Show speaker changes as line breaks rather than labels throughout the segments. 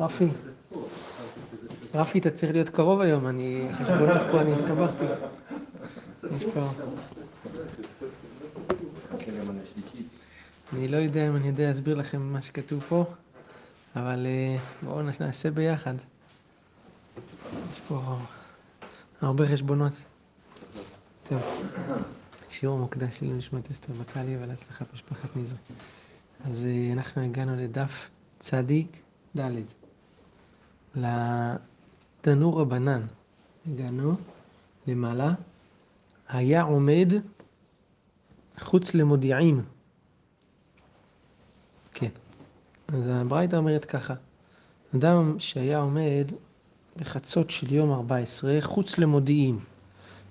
רפי, רפי, אתה צריך להיות קרוב היום, אני, חשבונות פה, אני הסתבכתי. אני לא יודע אם אני יודע להסביר לכם מה שכתוב פה, אבל אה, בואו נעשה ביחד. יש פה הרבה חשבונות. טוב, שיעור מוקדש לי לנשמת אסתר בטלי ולהצלחת משפחת נזרי. אז אה, אנחנו הגענו לדף צדיק ד' לתנור הבנן. הגענו למעלה. היה עומד חוץ למודיעים. כן. אז הברייתא אומרת ככה, אדם שהיה עומד בחצות של יום 14 חוץ למודיעים,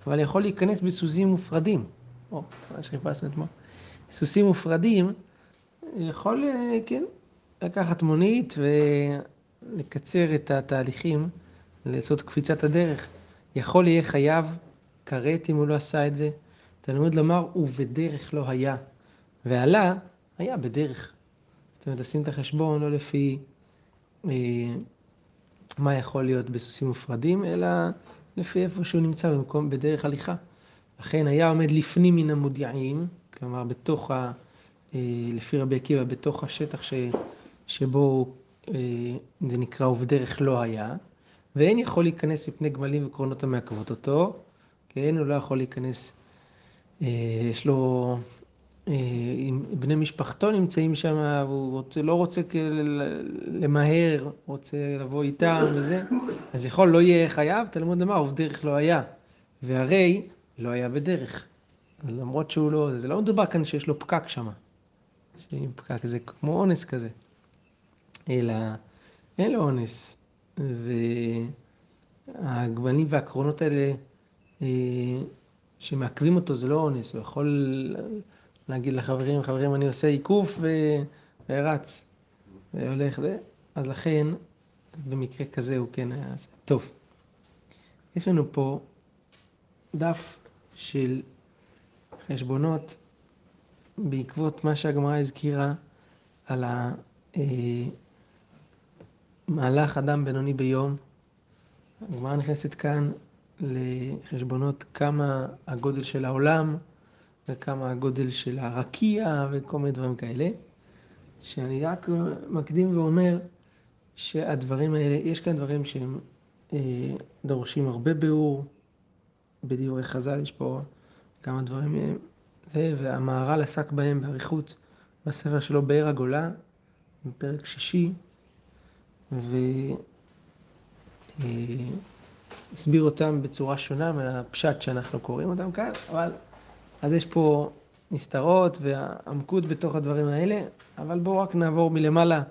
אבל יכול להיכנס בסוסים מופרדים. או, שחיפשנו אתמול. סוסים מופרדים, יכול, אה, כן, לקחת מונית ולקצר את התהליכים, לעשות קפיצת הדרך. יכול יהיה חייב כרת אם הוא לא עשה את זה. תלמוד לומר, ובדרך לא היה. ועלה, היה בדרך. זאת אומרת, עושים את החשבון לא לפי אה, מה יכול להיות בסוסים מופרדים, אלא לפי איפה שהוא נמצא במקום, בדרך הליכה. לכן היה עומד לפנים מן המודיעים, כלומר בתוך, ה, אה, לפי רבי עקיבא, בתוך השטח ש, שבו אה, זה נקרא ובדרך לא היה, ואין יכול להיכנס מפני גמלים וקרונות המעכבות אותו, כן, הוא לא יכול להיכנס, אה, יש לו, אם בני משפחתו נמצאים שם, והוא רוצה, לא רוצה למהר, רוצה לבוא איתם וזה, אז יכול, לא יהיה חייב, תלמוד אמר, ובדרך לא היה. והרי לא היה בדרך. למרות שהוא לא, זה לא מדובר כאן שיש לו פקק שם. פקק זה כמו אונס כזה. אלא אין לו אונס. והגוונים והקרונות האלה אה, שמעכבים אותו זה לא אונס. הוא יכול להגיד לחברים, חברים אני עושה עיקוף ו... ורץ. והולך זה. אז לכן, במקרה כזה הוא כן היה... טוב. יש לנו פה דף של חשבונות בעקבות מה שהגמרא הזכירה על המהלך אדם בינוני ביום. הגמרא נכנסת כאן לחשבונות כמה הגודל של העולם וכמה הגודל של הרקיע וכל מיני דברים כאלה. שאני רק מקדים ואומר שהדברים האלה, יש כאן דברים שהם אה, דורשים הרבה ביאור, בדיורי חז"ל יש פה כמה דברים מהם, והמהר"ל עסק בהם באריכות בספר שלו באר הגולה, בפרק שישי, והסביר אה, אותם בצורה שונה מהפשט שאנחנו קוראים אותם כאן, אבל אז יש פה נסתרות ועמקות בתוך הדברים האלה, אבל בואו רק נעבור מלמעלה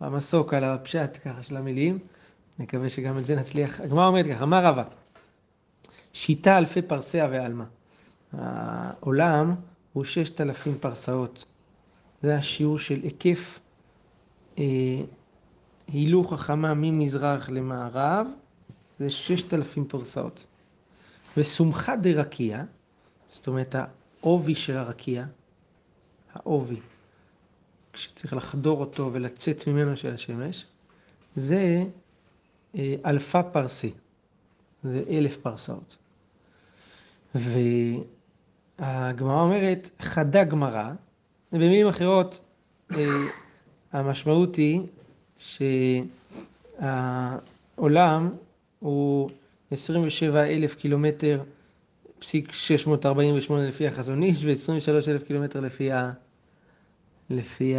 במסוק על הפשט ככה של המילים, נקווה שגם את זה נצליח. הגמרא אומרת ככה, מה רבה? שיטה אלפי פרסיה ועלמא. העולם הוא ששת אלפים פרסאות. זה השיעור של היקף אה, הילוך החמה ממזרח למערב, זה ששת אלפים פרסאות. וסומכה דרקיע, זאת אומרת העובי של הרקיע, העובי, כשצריך לחדור אותו ולצאת ממנו של השמש, זה אה, אלפה פרסי. זה אלף פרסאות. והגמרא אומרת, חדה גמרא, ובמילים אחרות, אה, המשמעות היא שהעולם הוא 27 אלף קילומטר פסיק 648 לפי החזון איש ו-23 אלף קילומטר לפי, ה... לפי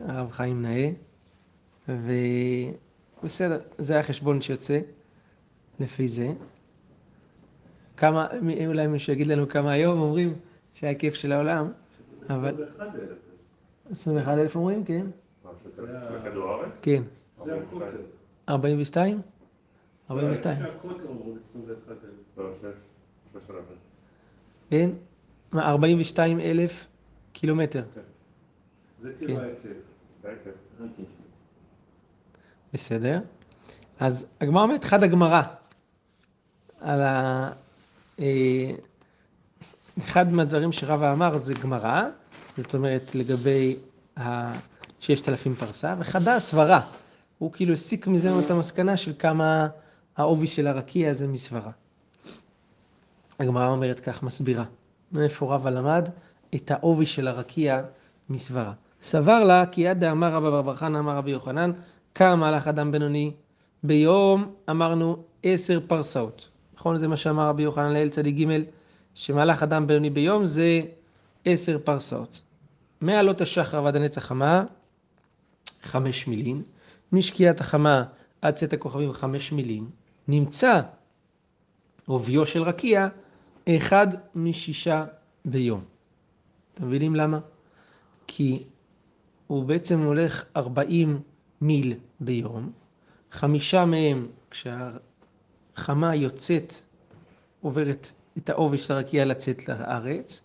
הרב חיים נאה. ובסדר, זה החשבון שיוצא. לפי זה. כמה, אולי מישהו יגיד לנו כמה היום אומרים שההיקף של העולם, אבל... 21 אלף אומרים, כן. כן. 42? 42. כן? 42 אלף קילומטר. זה כאילו ההיקף. בסדר. אז הגמרא אומרת, חד הגמרא. על ה... אה, אחד מהדברים שרבא אמר זה גמרא, זאת אומרת לגבי הששת אלפים פרסה, וחדה סברה. הוא כאילו הסיק מזה את המסקנה של כמה העובי של הרקיע זה מסברה. הגמרא אומרת כך, מסבירה. מאיפה רבא למד את העובי של הרקיע מסברה. סבר לה כי יד דאמר רבא בר חנא אמר רבי יוחנן, כמה מהלך אדם בינוני? ביום אמרנו עשר פרסאות. נכון? זה מה שאמר רבי יוחנן לאל צדיק ג' שמהלך אדם בינוני ביום זה עשר פרסאות. מעלות השחר ועד הנץ החמה, חמש מילים. משקיעת החמה עד צאת הכוכבים, חמש מילים. נמצא עוביו של רקיע, אחד משישה ביום. אתם מבינים למה? כי הוא בעצם הולך 40 מיל ביום, חמישה מהם כשהחמה יוצאת, עוברת את העובי של הרקיע לצאת לארץ,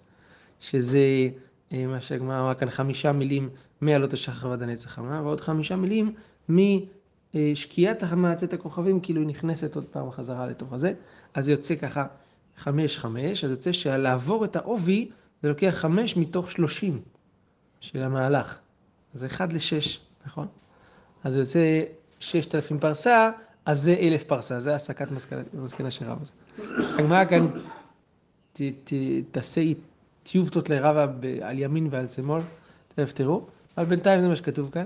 שזה מה שהגמרא אמרה כאן, חמישה מילים מעלות השחר ועד הנץ החמה, ועוד חמישה מילים משקיעת החמה עד צאת הכוכבים, כאילו היא נכנסת עוד פעם חזרה לתוך הזה, אז זה יוצא ככה חמש חמש, אז יוצא שלעבור את העובי זה לוקח חמש מתוך שלושים של המהלך. זה אחד לשש, נכון? אז זה יוצא ששת אלפים פרסה, אז זה אלף פרסה, זה הסקת מסקנה של רבא. הגמרא כאן תעשה טיובטות לרבא על ימין ועל שמאל, תכף תראו, אבל בינתיים זה מה שכתוב כאן.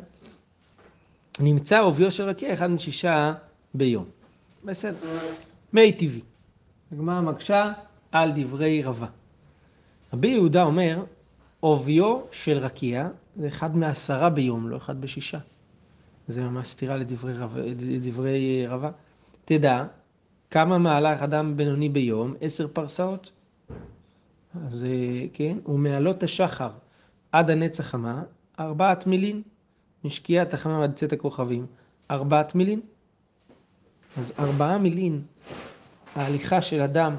נמצא עוביו של רקיע אחד משישה ביום. בסדר. מי טבעי. הגמרא מקשה על דברי רבה. רבי יהודה אומר, עוביו של רקיע זה אחד מעשרה ביום, לא אחד בשישה. זה ממש סתירה לדברי, רב, לדברי רבה. תדע, כמה מהלך אדם בינוני ביום? עשר פרסאות. אז כן, ומעלות השחר עד הנץ החמה, ארבעת מילין. משקיעת החמה עד צאת הכוכבים, ארבעת מילין. אז ארבעה מילין, ההליכה של אדם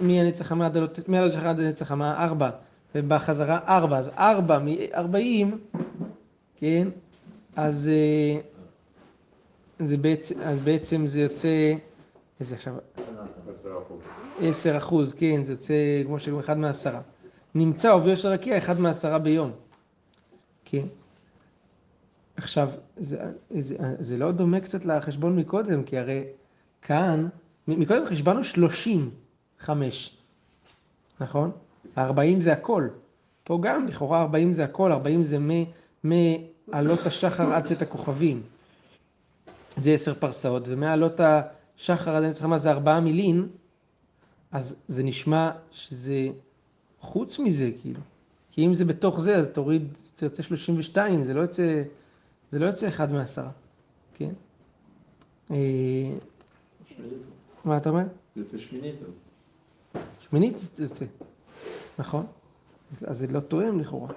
מהנץ החמה עד מעלות השחר עד הנץ החמה, ארבע, ובחזרה ארבע, אז ארבע מארבעים, כן, אז, אה, זה בעצם, אז בעצם זה יוצא, איזה עכשיו? עשר אחוז, כן, זה יוצא כמו שאומרים אחד מעשרה. נמצא עובר של רקיע אחד מעשרה ביום. כן. עכשיו, זה, זה, זה לא דומה קצת לחשבון מקודם, כי הרי כאן, מקודם חשבנו שלושים חמש, נכון? ארבעים זה הכל. פה גם, לכאורה ארבעים זה הכל, ארבעים זה מעלות השחר עד צאת הכוכבים. זה עשר פרסאות, ומעלות השחר עד נצח זה ארבעה מילין, אז זה נשמע שזה חוץ מזה, כאילו. כי אם זה בתוך זה, אז תוריד, זה יוצא 32, זה לא יוצא, זה לא יוצא אחד מעשרה, כן? אה, מה אתה אומר?
יוצא שמינית.
שמינית זה יוצא, נכון? אז זה לא תואם לכאורה.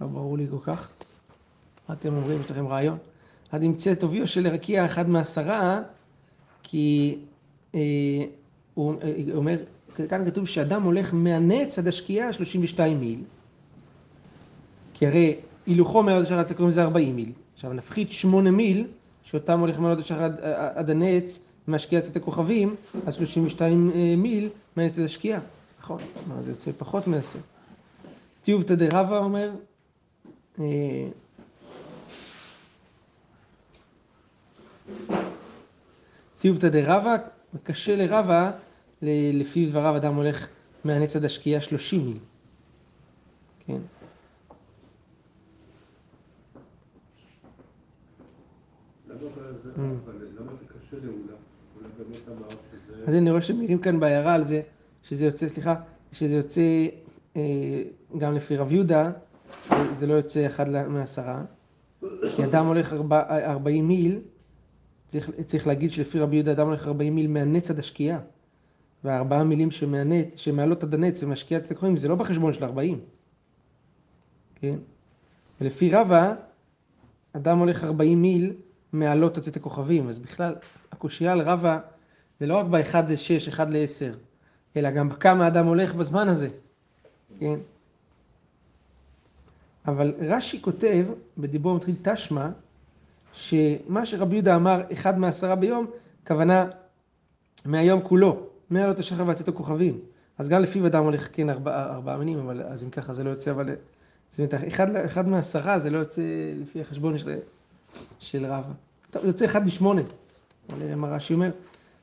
לא ברור לי כל כך. מה אתם אומרים? יש לכם רעיון? עד ימצא טוביו של רקיע אחד מעשרה, כי אה, הוא אומר, כאן כתוב שאדם הולך מהנץ עד השקיעה 32 מיל, כי הרי הילוכו השחר עד קוראים לזה 40 מיל. עכשיו נפחית 8 מיל, שאותם הולך השחר עד, עד הנץ, מהשקיעה עד הכוכבים, אז 32 אה, מיל מהנץ עד השקיעה. נכון, זה יוצא פחות מעשר. טיובתא דרבא אומר, טיובתא דרבא, קשה לרבא לפי דבריו אדם הולך מהנץ עד השקיעה שלושים מיל. כן. אז אני רואה שמעירים כאן בעיירה על זה, שזה יוצא, סליחה, שזה יוצא אה, גם לפי רב יהודה, זה לא יוצא אחד מעשרה, כי אדם הולך ארבעים מיל, צריך, צריך להגיד שלפי רבי יהודה אדם הולך ארבעים מיל מהנץ עד השקיעה. והארבעה מילים שמענית, שמעלות עד הנץ ומשקיעת הכהנים, זה לא בחשבון של ארבעים. כן? ולפי רבא, אדם הולך ארבעים מיל מעלות עד הכוכבים, אז בכלל, הקושייה על רבא זה לא רק באחד לשש, אחד לעשר, אלא גם בכמה אדם הולך בזמן הזה, כן? אבל רש"י כותב, בדיבור מתחיל תשמע, שמה שרבי יהודה אמר, אחד מעשרה ביום, כוונה מהיום כולו. מעלות השחר ועצת הכוכבים. אז גם לפיו אדם הולך כן ארבעה ארבע מינים, אבל אז אם ככה זה לא יוצא אבל זאת אומרת, אחד, אחד מעשרה זה לא יוצא לפי החשבון של, של רבא. טוב, זה יוצא אחד משמונה. נראה מה רש"י אומר.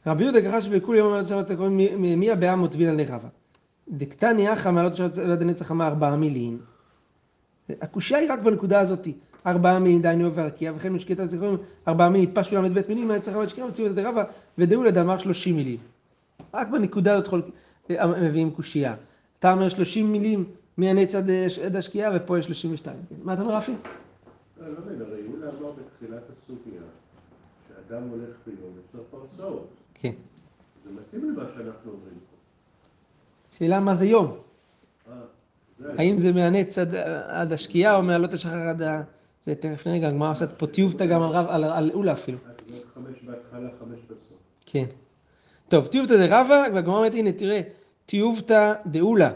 רבי יהודה ככה שבכול יום המעלות שבת הקרובים מי הבעיה מוטביל לרבא. דקתני אחא מעלות שבת עד הנצח אמר ארבעה מילים. הקושייה היא רק בנקודה הזאת. ארבעה מילים דהיינו והרקיע וכן משקית הזיכרון ארבעה פשטו ל"ב מילים מהנצח רבת שקרים מציאות דרבא ודאולה דאמר שלושים מילים. רק בנקודה הזאת חול... מביאים קושייה. אתה אומר שלושים מילים מהנץ עד השקיעה ופה יש שלושים ושתיים. מה אתה אומר רפי?
לא, לא מבין, הרי יהודה אמר בתחילת הסוגיה שאדם הולך ביום וצריך פרסאות.
כן.
זה מתאים למה שאנחנו אומרים פה.
שאלה מה זה יום?
אה,
האם זה מהנץ עד, עד השקיעה או מעלות השחר עד ה... זה תכף נראה, הגמרא עושה פה טיובתא גם על רב, על, על אולה אפילו.
זה חמש בהתחלה, חמש בסוף.
כן. טוב, טיובתא דרבא, והגמרא אומרת, הנה תראה, טיובתא דאולה.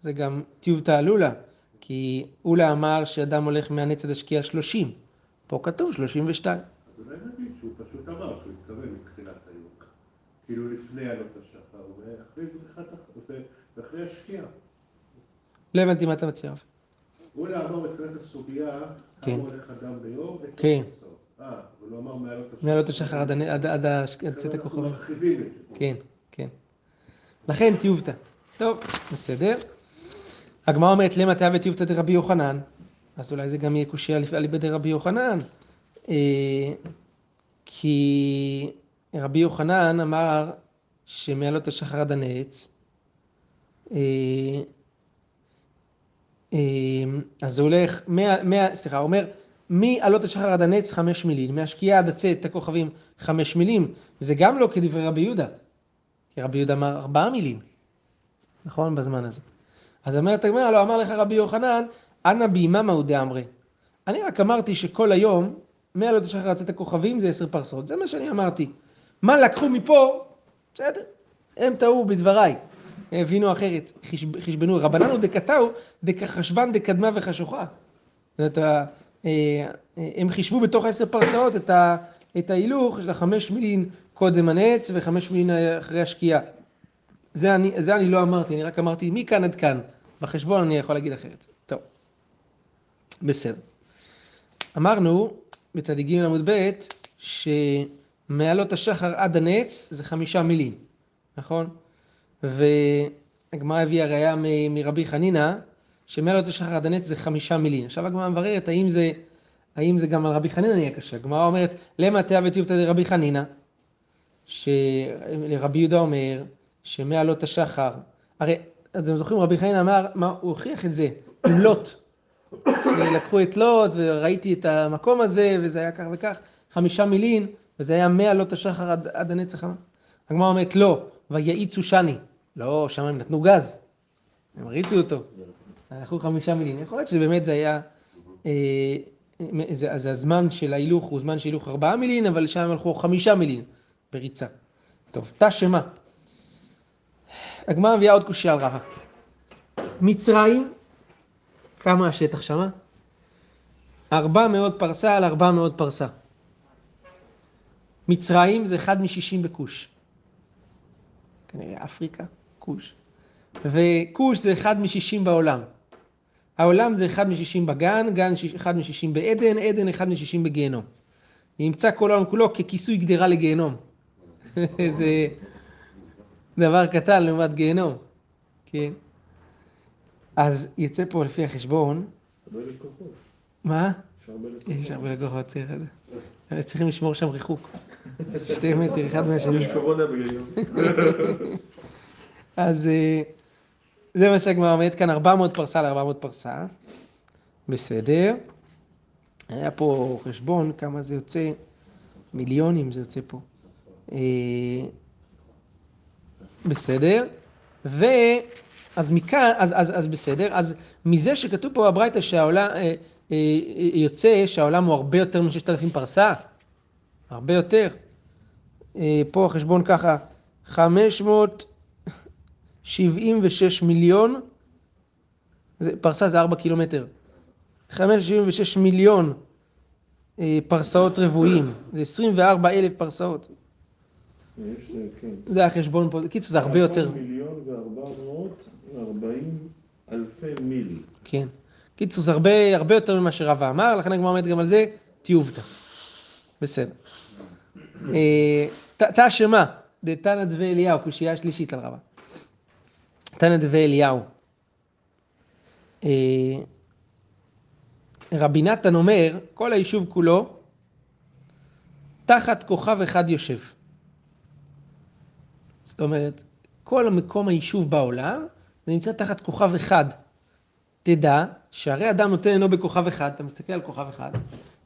זה גם טיובתא אלולה, כי אולה אמר שאדם הולך מהנץ עד השקיעה שלושים. פה כתוב שלושים ושתיים.
אז אולי נגיד שהוא פשוט אמר שהוא התכוון מתחילת היום. כאילו לפני עלות השחר, ואחרי זריחת ואחרי השקיעה.
לא הבנתי מה אתה מציע. רב.
אולה אמר בתחילת הסוגיה,
כן.
כמה הולך אדם ביום
כן.
אה, אבל הוא אמר מעלות השחר.
עד, צאת
אנחנו
הכוכבים.
מרחיבים את זה.
כן, כן. לכן טיובתא. טוב, בסדר. הגמרא אומרת למה תהיה וטיובתא דרבי יוחנן, אז אולי זה גם יהיה קושייה לפ- על ידי רבי יוחנן. אה, כי רבי יוחנן אמר שמעלות השחר עד הנץ, אה, אז זה הולך, מאה- מאה- סליחה, הוא אומר, מעלות השחר עד הנץ חמש מילים, מהשקיעה עד הצאת הכוכבים חמש מילים, זה גם לא כדברי רבי יהודה, כי רבי יהודה אמר ארבעה מילים, נכון? בזמן הזה. אז אומרת הגמרא, לא אמר לך רבי יוחנן, אנא ביממה הוא דאמרי. אני רק אמרתי שכל היום, מעלות השחר עד צאת הכוכבים זה עשר פרסות, זה מה שאני אמרתי. מה לקחו מפה? בסדר, הם טעו בדבריי, הבינו אחרת, חשב- חשבנו, רבננו דקתאו דכחשבן דקדמה וחשוכה. זאת אומרת, ה- אה, הם חישבו בתוך עשר פרסאות את, ה, את ההילוך של החמש מילין קודם הנץ וחמש מילין אחרי השקיעה. זה אני, זה אני לא אמרתי, אני רק אמרתי מכאן עד כאן. בחשבון אני יכול להגיד אחרת. טוב, בסדר. אמרנו בצדיק ג' עמוד ב' שמעלות השחר עד הנץ זה חמישה מילים, נכון? והגמרא הביאה ראיה מ- מרבי חנינא שמעלות השחר עד הנץ זה חמישה מילים. עכשיו הגמרא מבררת האם זה, האם זה גם על רבי חנינא נהיה קשה. הגמרא אומרת למה תהיה וטיובתא דרבי חנינא שלרבי יהודה אומר שמעלות השחר, הרי אתם זוכרים רבי חנינא אמר, מה, הוא הוכיח את זה עם לוט, שלקחו את לוט וראיתי את המקום הזה וזה היה כך וכך, חמישה מילין וזה היה מעלות השחר עד, עד הנצח. הגמרא אומרת לא, ויעיצו שני, לא, שם הם נתנו גז, הם הריצו אותו, הלכו חמישה מילין, יכול להיות שבאמת זה היה, אה, זה הזמן של ההילוך הוא זמן של הילוך ארבעה מילין, אבל שם הם הלכו חמישה מילין בריצה. טוב, תא שמה. הגמרא מביאה עוד קושייה על רבא. מצרים, כמה השטח שמה? 400 פרסה על 400 פרסה. מצרים זה אחד משישים בכוש. כנראה אפריקה, כוש. וכוש זה אחד משישים בעולם. העולם זה אחד משישים בגן, גן אחד משישים בעדן, עדן אחד משישים בגיהנום. נמצא כל העולם כולו ככיסוי גדרה לגיהנום. זה דבר קטן לעומת גיהנום, כן. אז יצא פה לפי החשבון,
הרבה לקוחות.
מה?
יש הרבה לקוחות.
יש הרבה לקוחות, צריך את זה. צריכים לשמור שם ריחוק. שתי מטר אחד מהשני.
יש קורונה בגיהנום.
אז אה, זה מה שהגמרא אומרת כאן, 400 פרסה ל-400 פרסה. בסדר. היה פה חשבון, כמה זה יוצא, מיליונים זה יוצא פה. אה, בסדר. ו... אז מכאן, אז, אז, אז בסדר, אז מזה שכתוב פה בברייתא שהעולם, אה, אה, יוצא שהעולם הוא הרבה יותר מ-6,000 פרסה, הרבה יותר. אה, פה החשבון ככה, 576 מיליון, זה, פרסה זה 4 קילומטר, 576 מיליון אה, פרסאות רבועים, זה 24 אלף פרסאות,
יש, כן.
זה החשבון פה, קיצור זה הרבה יותר,
מיליון וארבע מאות וארבעים אלפי מיל.
כן, קיצור, זה הרבה, הרבה יותר ממה שרבא אמר, לכן הגמרא אומרת גם על זה, תיובתא. בסדר. אה, תא שמה, דתנא דבי אליהו, קושייה שלישית על רבא. תנא דבי אליהו. אה, רבי נתן אומר, כל היישוב כולו, תחת כוכב אחד יושב. זאת אומרת, כל מקום היישוב בעולם, זה נמצא תחת כוכב אחד. תדע שהרי אדם נותן עינו בכוכב אחד, אתה מסתכל על כוכב אחד,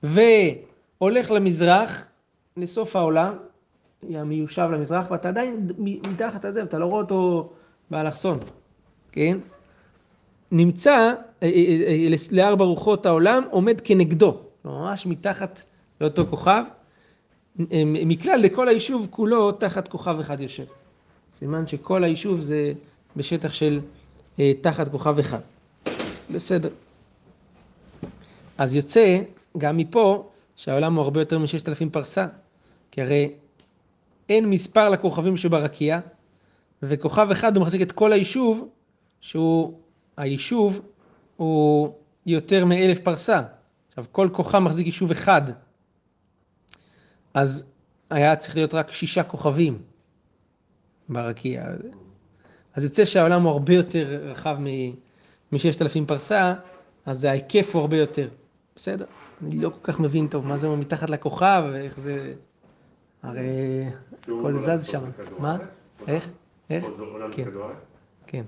והולך למזרח, לסוף העולם, מיושב למזרח, ואתה עדיין מתחת הזה, ואתה לא רואה אותו באלכסון, כן? נמצא אה, אה, אה, לארבע רוחות העולם, עומד כנגדו, ממש מתחת לאותו כוכב. מכלל לכל היישוב כולו תחת כוכב אחד יושב. סימן שכל היישוב זה בשטח של תחת כוכב אחד. בסדר. אז יוצא גם מפה שהעולם הוא הרבה יותר מששת אלפים פרסה, כי הרי אין מספר לכוכבים שברקיע, וכוכב אחד הוא מחזיק את כל היישוב, שהוא, היישוב הוא יותר מאלף פרסה. עכשיו, כל כוכב מחזיק יישוב אחד, אז היה צריך להיות רק שישה כוכבים ברקיע. אז יוצא שהעולם הוא הרבה יותר רחב מששת אלפים פרסה, אז ההיקף הוא הרבה יותר. בסדר, אני לא כל כך מבין טוב מה זה אומר מתחת לכוכב, ואיך זה... הרי הכל זז שם. מה? איך? איך? כן. כן.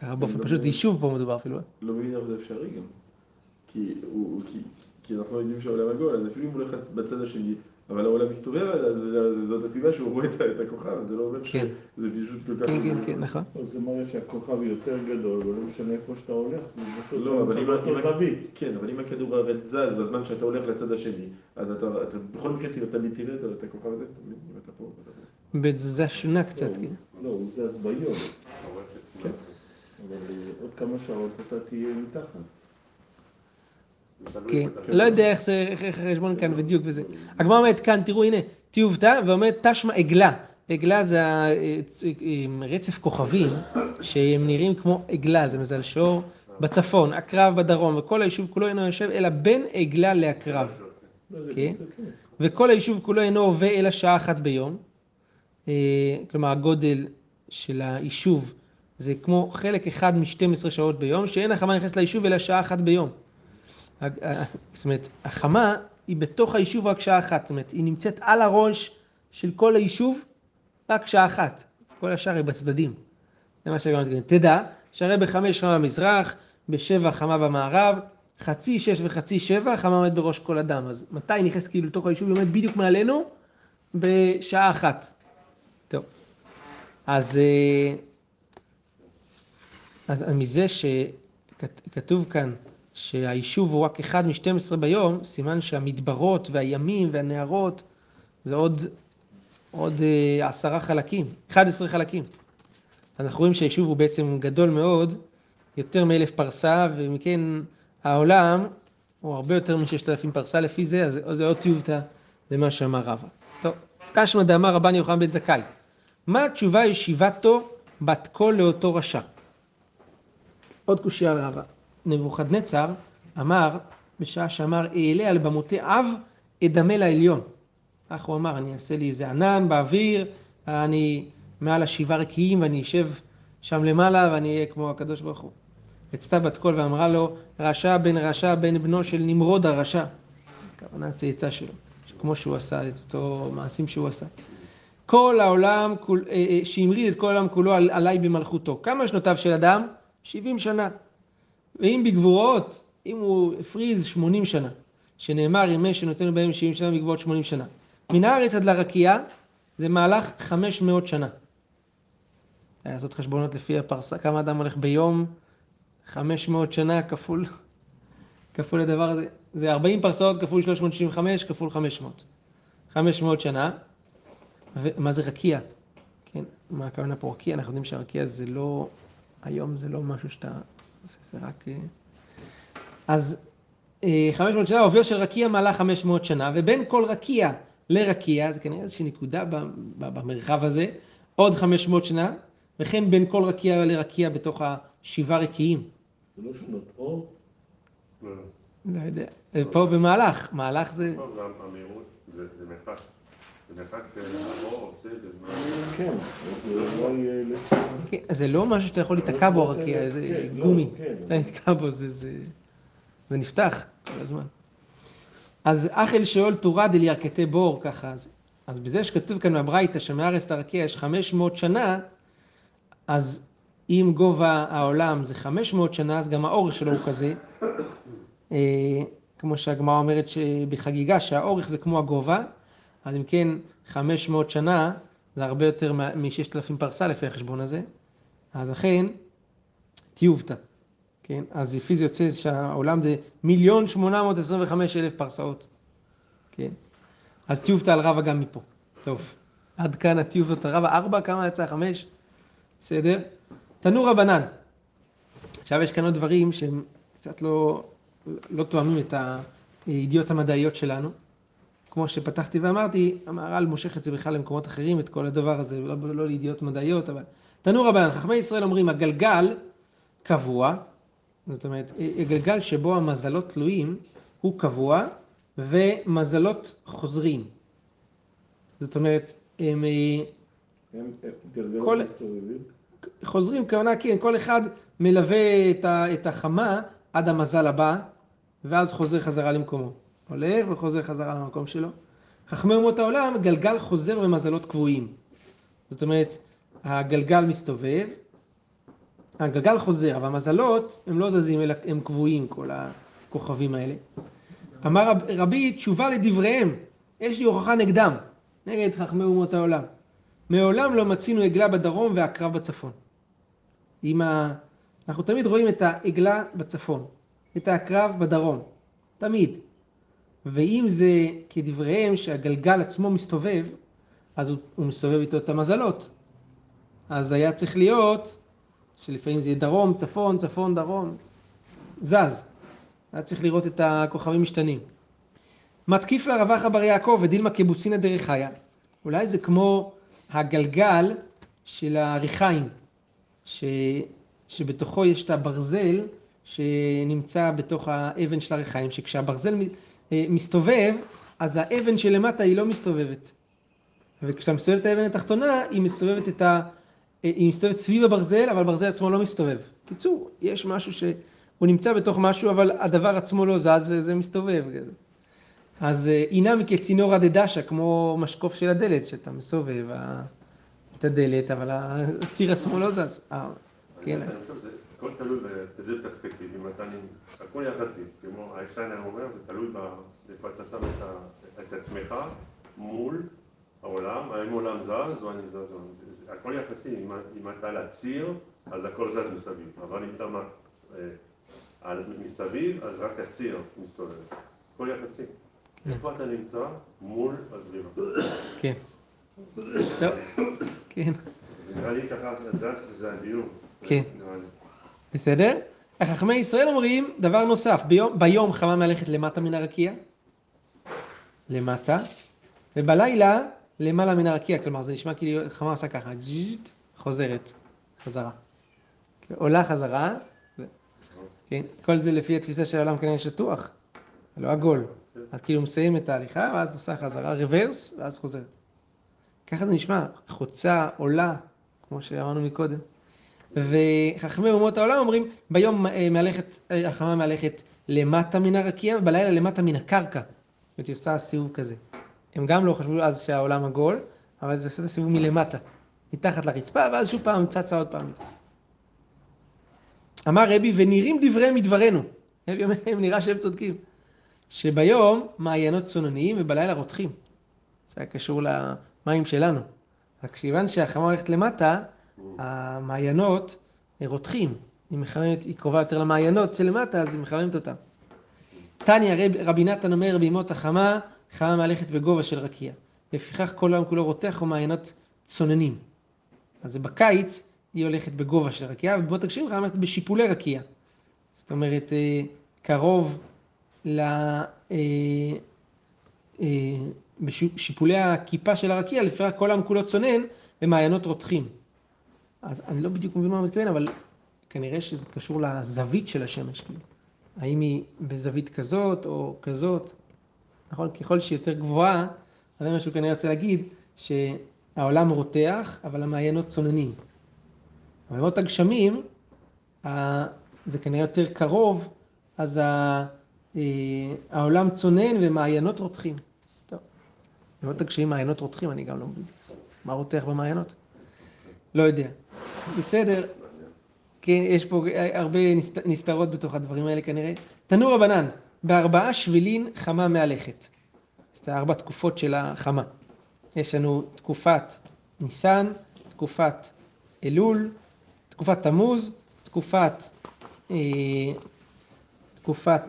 ככה באופן פשוט יישוב פה מדובר אפילו.
לא מבין איך זה אפשרי גם. כי הוא- כי- כי אנחנו יודעים שהעולם עגול, אז אפילו אם הוא הולך בצד השני, אבל העולם מסתובב, אז אז זאת הסיבה שהוא רואה את הכוכב, זה לא אומר
כן.
שזה פשוט כל כך...
כן, כן, כן, נכון.
אז זה מראה שהכוכב יותר גדול, ולא משנה איפה שאתה הולך, זה
לא, אבל אם... כן, הכדור הרי זז בזמן שאתה הולך לצד השני, אז אתה אתה בכל מקרה תראה- את- את הכוכב הזה, אתה מבין? אם אתה פה, אתה פה.
בתזוזה שונה קצת, כן.
לא, הוא זז ביום. אבל עוד כמה שעות אתה תהיה מתחת.
כן, לא יודע איך זה, איך החשבון כאן בדיוק וזה. הגמרא אומרת כאן, תראו הנה, תיובתא, ואומרת תשמע עגלה. עגלה זה הרצף כוכבים, שהם נראים כמו עגלה, זה מזל שור בצפון, עקרב בדרום, וכל היישוב כולו אינו יושב אלא בין עגלה לעקרב. כן. וכל היישוב כולו אינו עובה אלא שעה אחת ביום. אה, כלומר, הגודל של היישוב זה כמו חלק אחד מ-12 שעות ביום, שאין החמה נכנסת ליישוב אלא שעה אחת ביום. הג- ה- זאת אומרת, החמה היא בתוך היישוב רק שעה אחת, זאת אומרת, היא נמצאת על הראש של כל היישוב רק שעה אחת. כל השאר היא בצדדים. זה מה שהגמרא מתכוונת. תדע שהרי בחמש חמה במזרח, בשבע חמה במערב, חצי שש וחצי שבע, חמה עומד בראש כל אדם. אז מתי היא נכנסת כאילו לתוך היישוב? היא עומדת בדיוק מעלינו בשעה אחת. טוב. אז, אה, אז מזה שכתוב כאן שהיישוב הוא רק אחד מ-12 ביום, סימן שהמדברות והימים והנהרות זה עוד, עוד אה, עשרה חלקים, 11 חלקים. אנחנו רואים שהיישוב הוא בעצם גדול מאוד, יותר מאלף פרסה, ומכן העולם הוא הרבה יותר מששת אלפים פרסה לפי זה, אז זה עוד טיובתא למה שאמר רבא. טוב, תשמע דאמר רבן יוחנן בן זכאי. מה התשובה ישיבתו בת קול לאותו רשע? עוד קושייה רבא. נבוכדנצר אמר, בשעה שאמר, אעלה על במותי אב, אדמה לעליון. כך הוא אמר, אני אעשה לי איזה ענן באוויר, אני מעל השבעה רקיעים ואני אשב שם למעלה ואני אהיה כמו הקדוש ברוך הוא. יצתה בת קול ואמרה לו, רשע בן רשע בן בנו של נמרוד הרשע. הכוונה הצאצא שלו, כמו שהוא עשה את אותו מעשים שהוא עשה. כל העולם, אה, אה, שהמריד את כל העולם כולו על- עליי במלכותו. כמה שנותיו של אדם? 70 שנה. ואם בגבורות, אם הוא הפריז 80 שנה, שנאמר ימי שנותן בהם 70 שנה בגבורות 80 שנה. מן הארץ עד לרקיע זה מהלך 500 שנה. היה לעשות חשבונות לפי הפרסה, כמה אדם הולך ביום, 500 שנה כפול, כפול הדבר הזה, זה 40 פרסאות כפול 365 כפול 500. 500 שנה, ומה זה רקיע? כן, מה הכוונה פה רקיע? אנחנו יודעים שהרקיע זה לא, היום זה לא משהו שאתה, זה, זה רק... אה, אז אה, 500 שנה, עובר של רקיע מעלה 500 שנה, ובין כל רקיע לרקיע, זה כנראה איזושהי נקודה ב- ב- במרחב הזה, עוד 500 שנה, וכן בין כל רקיע לרקיע בתוך השבעה רקיעים.
זה לא שנות אור, לא, לא.
לא יודע. פה במהלך, מהלך זה...
זה המהירות, זה מרחק. זה.
כן, זה לא יהיה...
כן, זה לא משהו שאתה יכול להיתקע בו, רק
כן,
זה
לא,
גומי. אתה נתקע בו, זה, נפתח כל הזמן. אז אחל שאול תורה דלירכתי בור, ככה. אז, אז בזה שכתוב כאן בברייתא שמארץ תרקיע יש 500 שנה, אז אם גובה העולם זה 500 שנה, אז גם האורך שלו הוא כזה. אה, כמו שהגמרא אומרת בחגיגה, שהאורך זה כמו הגובה, אז אם כן 500 שנה זה הרבה יותר מ-6,000 פרסה לפי החשבון הזה, אז אכן טיובטה, כן? אז לפי זה יוצא שהעולם זה מיליון 825 אלף פרסאות, כן? אז טיובטה על רבא גם מפה. טוב, עד כאן הטיובטות על רבא, ארבע, כמה יצא? חמש? בסדר? תנו רבנן. עכשיו יש כאן עוד דברים שהם קצת לא, לא תואמים את הידיעות המדעיות שלנו. כמו שפתחתי ואמרתי, המהר"ל מושך את זה בכלל למקומות אחרים, את כל הדבר הזה, לא, לא לידיעות מדעיות, אבל... תנו רבנן, חכמי ישראל אומרים, הגלגל קבוע, זאת אומרת, הגלגל שבו המזלות תלויים הוא קבוע, ומזלות חוזרים. זאת אומרת, הם...
הם הם
כל-. חוזרים, כוונה כן, כל אחד מלווה את החמה עד המזל הבא, ואז חוזר חזרה למקומו. עולה וחוזר חזרה למקום שלו. חכמי אומות העולם, גלגל חוזר במזלות קבועים. זאת אומרת, הגלגל מסתובב, הגלגל חוזר, אבל המזלות הם לא זזים, אלא הם קבועים, כל הכוכבים האלה. אמר רב, רבי, תשובה לדבריהם, יש לי הוכחה נגדם, נגד חכמי אומות העולם. מעולם לא מצינו עגלה בדרום ועקרב בצפון. ה... אנחנו תמיד רואים את העגלה בצפון, את העקרב בדרום, תמיד. ואם זה כדבריהם שהגלגל עצמו מסתובב, אז הוא, הוא מסתובב איתו את המזלות. אז היה צריך להיות שלפעמים זה יהיה דרום, צפון, צפון, דרום, זז. היה צריך לראות את הכוכבים משתנים. מתקיף לה רווח בר יעקב ודילמה קיבוצינא דרך חיה. אולי זה כמו הגלגל של הריחיים, ש... שבתוכו יש את הברזל שנמצא בתוך האבן של הריחיים, שכשהברזל מסתובב, אז האבן שלמטה היא לא מסתובבת. וכשאתה מסובב את האבן התחתונה, היא מסתובבת את ה... אה, היא מסתובבת סביב הברזל, אבל הברזל עצמו לא מסתובב. קיצור, יש משהו שהוא נמצא בתוך משהו, אבל הדבר עצמו לא זז וזה מסתובב. אז אה, אינם כצינור הדדשה, כמו משקוף של הדלת, שאתה מסובב את הדלת, אבל הציר עצמו לא זז. אה, כן.
הכל תלוי באיזה פרספקטיב, אם אתה, נ- הכל יחסי, כמו איינשטיינר אומר, זה תלוי איפה אתה שם את עצמך מול העולם, האם העולם זז או אני זז, או אני- זה- הכל יחסי, אם- אתה על הציר, אז הכל זז מסביב, אבל אם אתה אה, מסביב, אז רק הציר מסתובב, הכל יחסי. איפה אתה נמצא? מול הזרימה.
כן. טוב, כן.
נראה לי ככה זז זה הדיון.
כן. בסדר? חכמי ישראל אומרים דבר נוסף, ביום, ביום חמה מהלכת למטה מן הרקיע, למטה, ובלילה למעלה מן הרקיע, כלומר זה נשמע כאילו חמה עושה ככה, חוזרת, חזרה. עולה חזרה, כן? כל זה לפי התפיסה של העולם כנראה שטוח, לא עגול. אז כאילו מסיים את ההליכה, ואז עושה חזרה, רוורס, ואז חוזרת. ככה זה נשמע, חוצה, עולה, כמו שאמרנו מקודם. וחכמי אומות העולם אומרים, ביום אה, מהלכת, אה, החמה מהלכת למטה מן הרקיע, ובלילה למטה מן הקרקע. זאת אומרת, היא עושה סיבוב כזה. הם גם לא חשבו אז שהעולם עגול, אבל זה עושה את הסיבוב מלמטה, מתחת לרצפה, ואז שוב פעם צצה עוד פעם. אמר רבי, ונראים דבריהם מדברנו. רבי אומר, "הם נראה שהם צודקים. שביום מעיינות צונניים ובלילה רותחים. זה היה קשור למים שלנו. רק כיוון שהחמה הולכת למטה, המעיינות רותחים. היא מחממת, היא קרובה יותר למעיינות שלמטה, אז היא מחממת אותם. תניא רב, רבי נתן אומר בימות החמה, חמה מהלכת בגובה של רקיע. לפיכך כל העולם כולו רותח ומעיינות צוננים. אז בקיץ, היא הולכת בגובה של רקיע, ובימות הגשמים חמה מהלכת בשיפולי רקיע. זאת אומרת, אה, קרוב ל... אה, אה, בשיפולי הכיפה של הרקיע, לפיכך כל העם כולו צונן ומעיינות רותחים. אז אני לא בדיוק מבין מה הוא מתכוון, אבל כנראה שזה קשור לזווית של השמש. כאילו. האם היא בזווית כזאת או כזאת, נכון? ככל שהיא יותר גבוהה, זה מה שהוא כנראה רוצה להגיד, שהעולם רותח, אבל המעיינות צוננים. בימות הגשמים, זה כנראה יותר קרוב, אז אה, העולם צונן ומעיינות רותחים. טוב, בימות הגשמים מעיינות רותחים, אני גם לא מבין. מה רותח במעיינות? לא יודע. בסדר, כן, יש פה הרבה נסת- נסתרות בתוך הדברים האלה כנראה. תנור רבנן, בארבעה שבילין חמה מהלכת. זה ארבע תקופות של החמה. יש לנו תקופת ניסן, תקופת אלול, תקופת תמוז, תקופת, אה, תקופת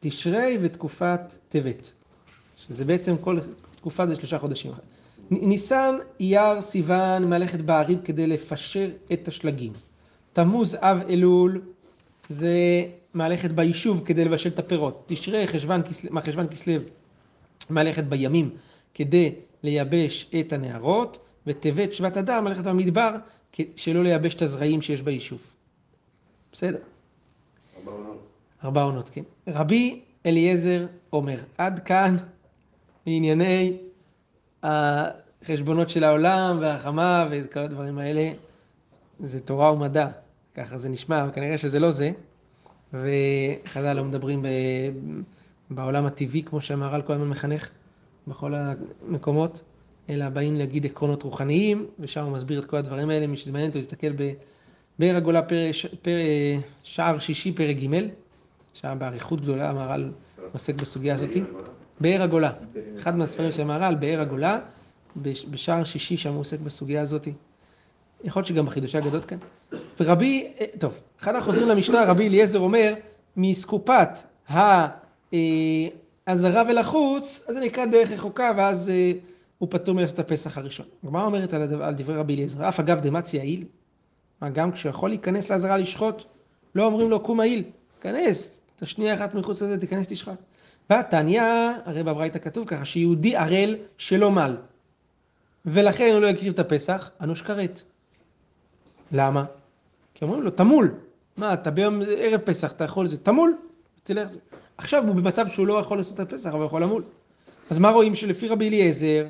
תשרי ותקופת טבת. שזה בעצם כל תקופה זה שלושה חודשים. ניסן, אייר, סיוון, מהלכת בערים כדי לפשר את השלגים. תמוז, אב, אלול, זה מהלכת ביישוב כדי לבשל את הפירות. תשרי, חשוון, חשוון, כסלו, מהלכת בימים כדי לייבש את הנהרות, וטבת, שבט אדר, מהלכת במדבר, שלא לייבש את הזרעים שיש ביישוב. בסדר?
ארבע עונות.
ארבע עונות, כן. רבי אליעזר אומר, עד כאן לענייני החשבונות של העולם והחמה וכל הדברים האלה, זה תורה ומדע, ככה זה נשמע, אבל כנראה שזה לא זה, וחז"ל לא מדברים ב... בעולם הטבעי, כמו שהמהר"ל כל הזמן מחנך, בכל המקומות, אלא באים להגיד עקרונות רוחניים, ושם הוא מסביר את כל הדברים האלה, מי מעניין אותו, יסתכל ב... באר הגולה פר... פר... שער שישי פרק ג', שם באריכות גדולה המהר"ל עוסק בסוגיה הזאתי. באר הגולה, אחד מהספרים של המהר"ל, באר הגולה, בש- בשער שישי שם הוא עוסק בסוגיה הזאתי. יכול להיות שגם בחידושי הגדות כאן. ורבי, אה, טוב, אחד אנחנו חוזרים למשנה, רבי אליעזר אומר, מאסקופת האזהרה ולחוץ, אז זה נקרא דרך רחוקה, ואז אה, הוא פטור מלעשות את הפסח הראשון. הגמרא אומרת על, הדבר, על דברי רבי אליעזר, אף אגב דמצי העיל, מה גם כשהוא יכול להיכנס לעזרה לשחוט, לא אומרים לו קום העיל, כנס, את השנייה אחת מחוץ לזה, תיכנס תשחט. והתניא, הרי בברייתא כתוב ככה, שיהודי ערל שלא מל, ולכן הוא לא יקריב את הפסח, אנוש כרת. למה? כי אומרים לו, תמול. מה, אתה ביום ערב פסח, אתה יכול לזה, תמול, תלך זה. עכשיו הוא במצב שהוא לא יכול לעשות את הפסח, אבל הוא יכול למול. אז מה רואים שלפי רבי אליעזר,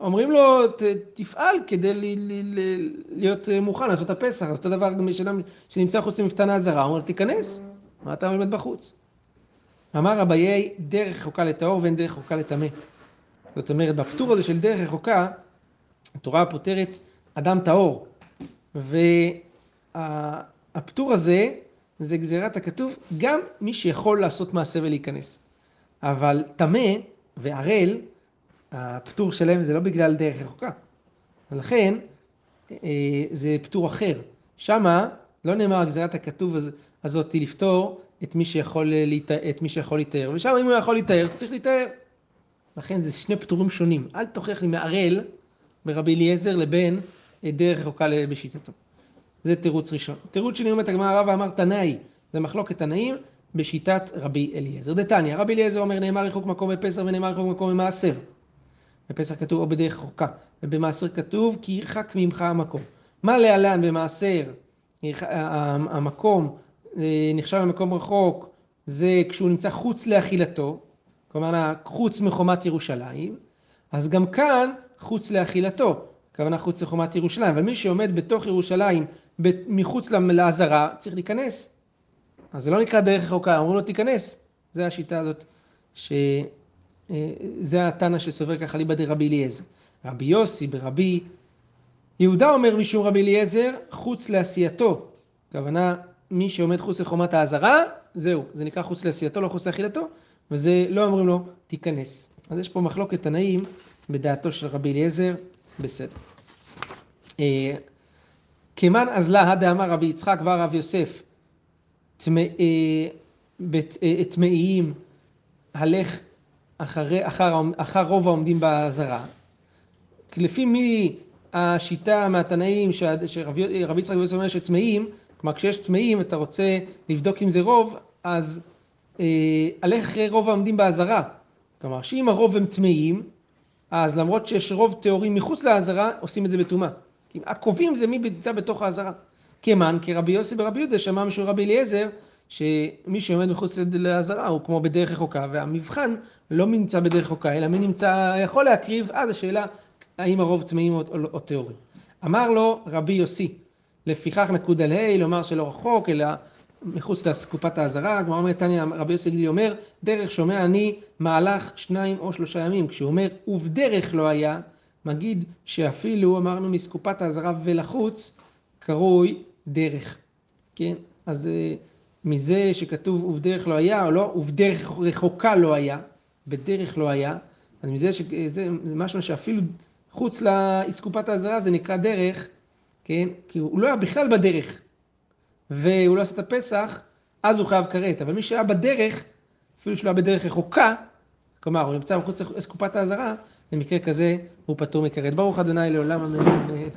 אומרים לו, ת, תפעל כדי ל, ל, ל, להיות מוכן לעשות את הפסח. אז אותו דבר גם משאדם שנמצא חוץ למפתן האזהרה, הוא אומר, תיכנס, מה אתה עומד בחוץ? אמר אביי, דרך רחוקה לטהור ואין דרך רחוקה לטמא. זאת אומרת, בפטור הזה של דרך רחוקה, התורה פותרת אדם טהור. והפטור הזה, זה גזירת הכתוב, גם מי שיכול לעשות מעשה ולהיכנס. אבל טמא וערל, הפטור שלהם זה לא בגלל דרך רחוקה. ולכן, אה, זה פטור אחר. שמה לא נאמר גזירת הכתוב הז- הזאת לפתור את מי שיכול להיטהר, את מי שיכול להיטהר. ושם אם הוא יכול להיטהר, צריך להיטהר. לכן זה שני פטורים שונים. אל תוכיח לי מערל ברבי אליעזר לבין אה, דרך רחוקה בשיטתו. זה תירוץ ראשון. תירוץ שני אומרת הגמרא אמר תנאי, זה מחלוקת תנאים בשיטת רבי אליעזר. דתניא, רבי אליעזר אומר נאמר רחוק מקום בפסח ונאמר רחוק מקום במעשר. בפסח כתוב או בדרך רחוקה, ובמעשר כתוב כי ירחק ממך המקום. מה להלן במעשר, ירח- ה- המקום אה, נחשב למקום רחוק, זה כשהוא נמצא חוץ לאכילתו, כלומר חוץ מחומת ירושלים, אז גם כאן חוץ לאכילתו, הכוונה חוץ לחומת ירושלים, אבל מי שעומד בתוך ירושלים, מחוץ לעזרה, צריך להיכנס. אז זה לא נקרא דרך רחוקה, אמרו לו תיכנס. זה השיטה הזאת, שזה התנא שסובר ככה ליבא דרבי אליעזר. רבי יוסי ברבי יהודה אומר משום רבי אליעזר, חוץ לעשייתו. הכוונה, מי שעומד חוץ לחומת האזהרה, זהו, זה נקרא חוץ לעשייתו, לא חוץ לאכילתו, וזה לא אומרים לו, תיכנס. אז יש פה מחלוקת תנאים בדעתו של רבי אליעזר, בסדר. אה, כמן אזלה הדאמר רבי יצחק ורב יוסף, אה, אה, טמאיים, הלך אחרי, אחר, אחר רוב העומדים באזהרה. לפי מי השיטה מהתנאים שרבי רבי יצחק ויוסף אומר שטמאים, כלומר כשיש טמאים אתה רוצה לבדוק אם זה רוב, אז אה, הלך אחרי רוב העומדים באזהרה. כלומר שאם הרוב הם טמאים, אז למרות שיש רוב טהורים מחוץ לאזהרה, עושים את זה בטומאה. כי הקובעים זה מי נמצא בתוך האזהרה. כמן, כרבי יוסי ברבי יהודה שמע משום רבי אליעזר, שמי שעומד מחוץ לעזרה הוא כמו בדרך רחוקה, והמבחן לא נמצא בדרך רחוקה, אלא מי נמצא, יכול להקריב, אז השאלה האם הרוב טמאים או, או טהורים. אמר לו רבי יוסי, לפיכך נקוד על ה', לומר שלא רחוק, אלא מחוץ לאסקופת האזהרה, הגמרא אומרת, תניא רבי יוסי גילי אומר, דרך שומע אני מהלך שניים או שלושה ימים. כשהוא אומר, ובדרך לא היה, מגיד שאפילו אמרנו מסקופת האזהרה ולחוץ, קרוי דרך. כן? אז אה, מזה שכתוב ובדרך לא היה, או לא, ובדרך רחוקה לא היה, בדרך לא היה, אז מזה שזה זה משהו שאפילו חוץ לאסקופת האזהרה זה נקרא דרך, כן? כי הוא לא היה בכלל בדרך, והוא לא עשה את הפסח, אז הוא חייב כרת. אבל מי שהיה בדרך, אפילו שהוא היה בדרך רחוקה, כלומר, הוא נמצא מחוץ לאסקופת האזהרה, במקרה כזה הוא פטור מכרת. ברוך ה' לעולם אמן.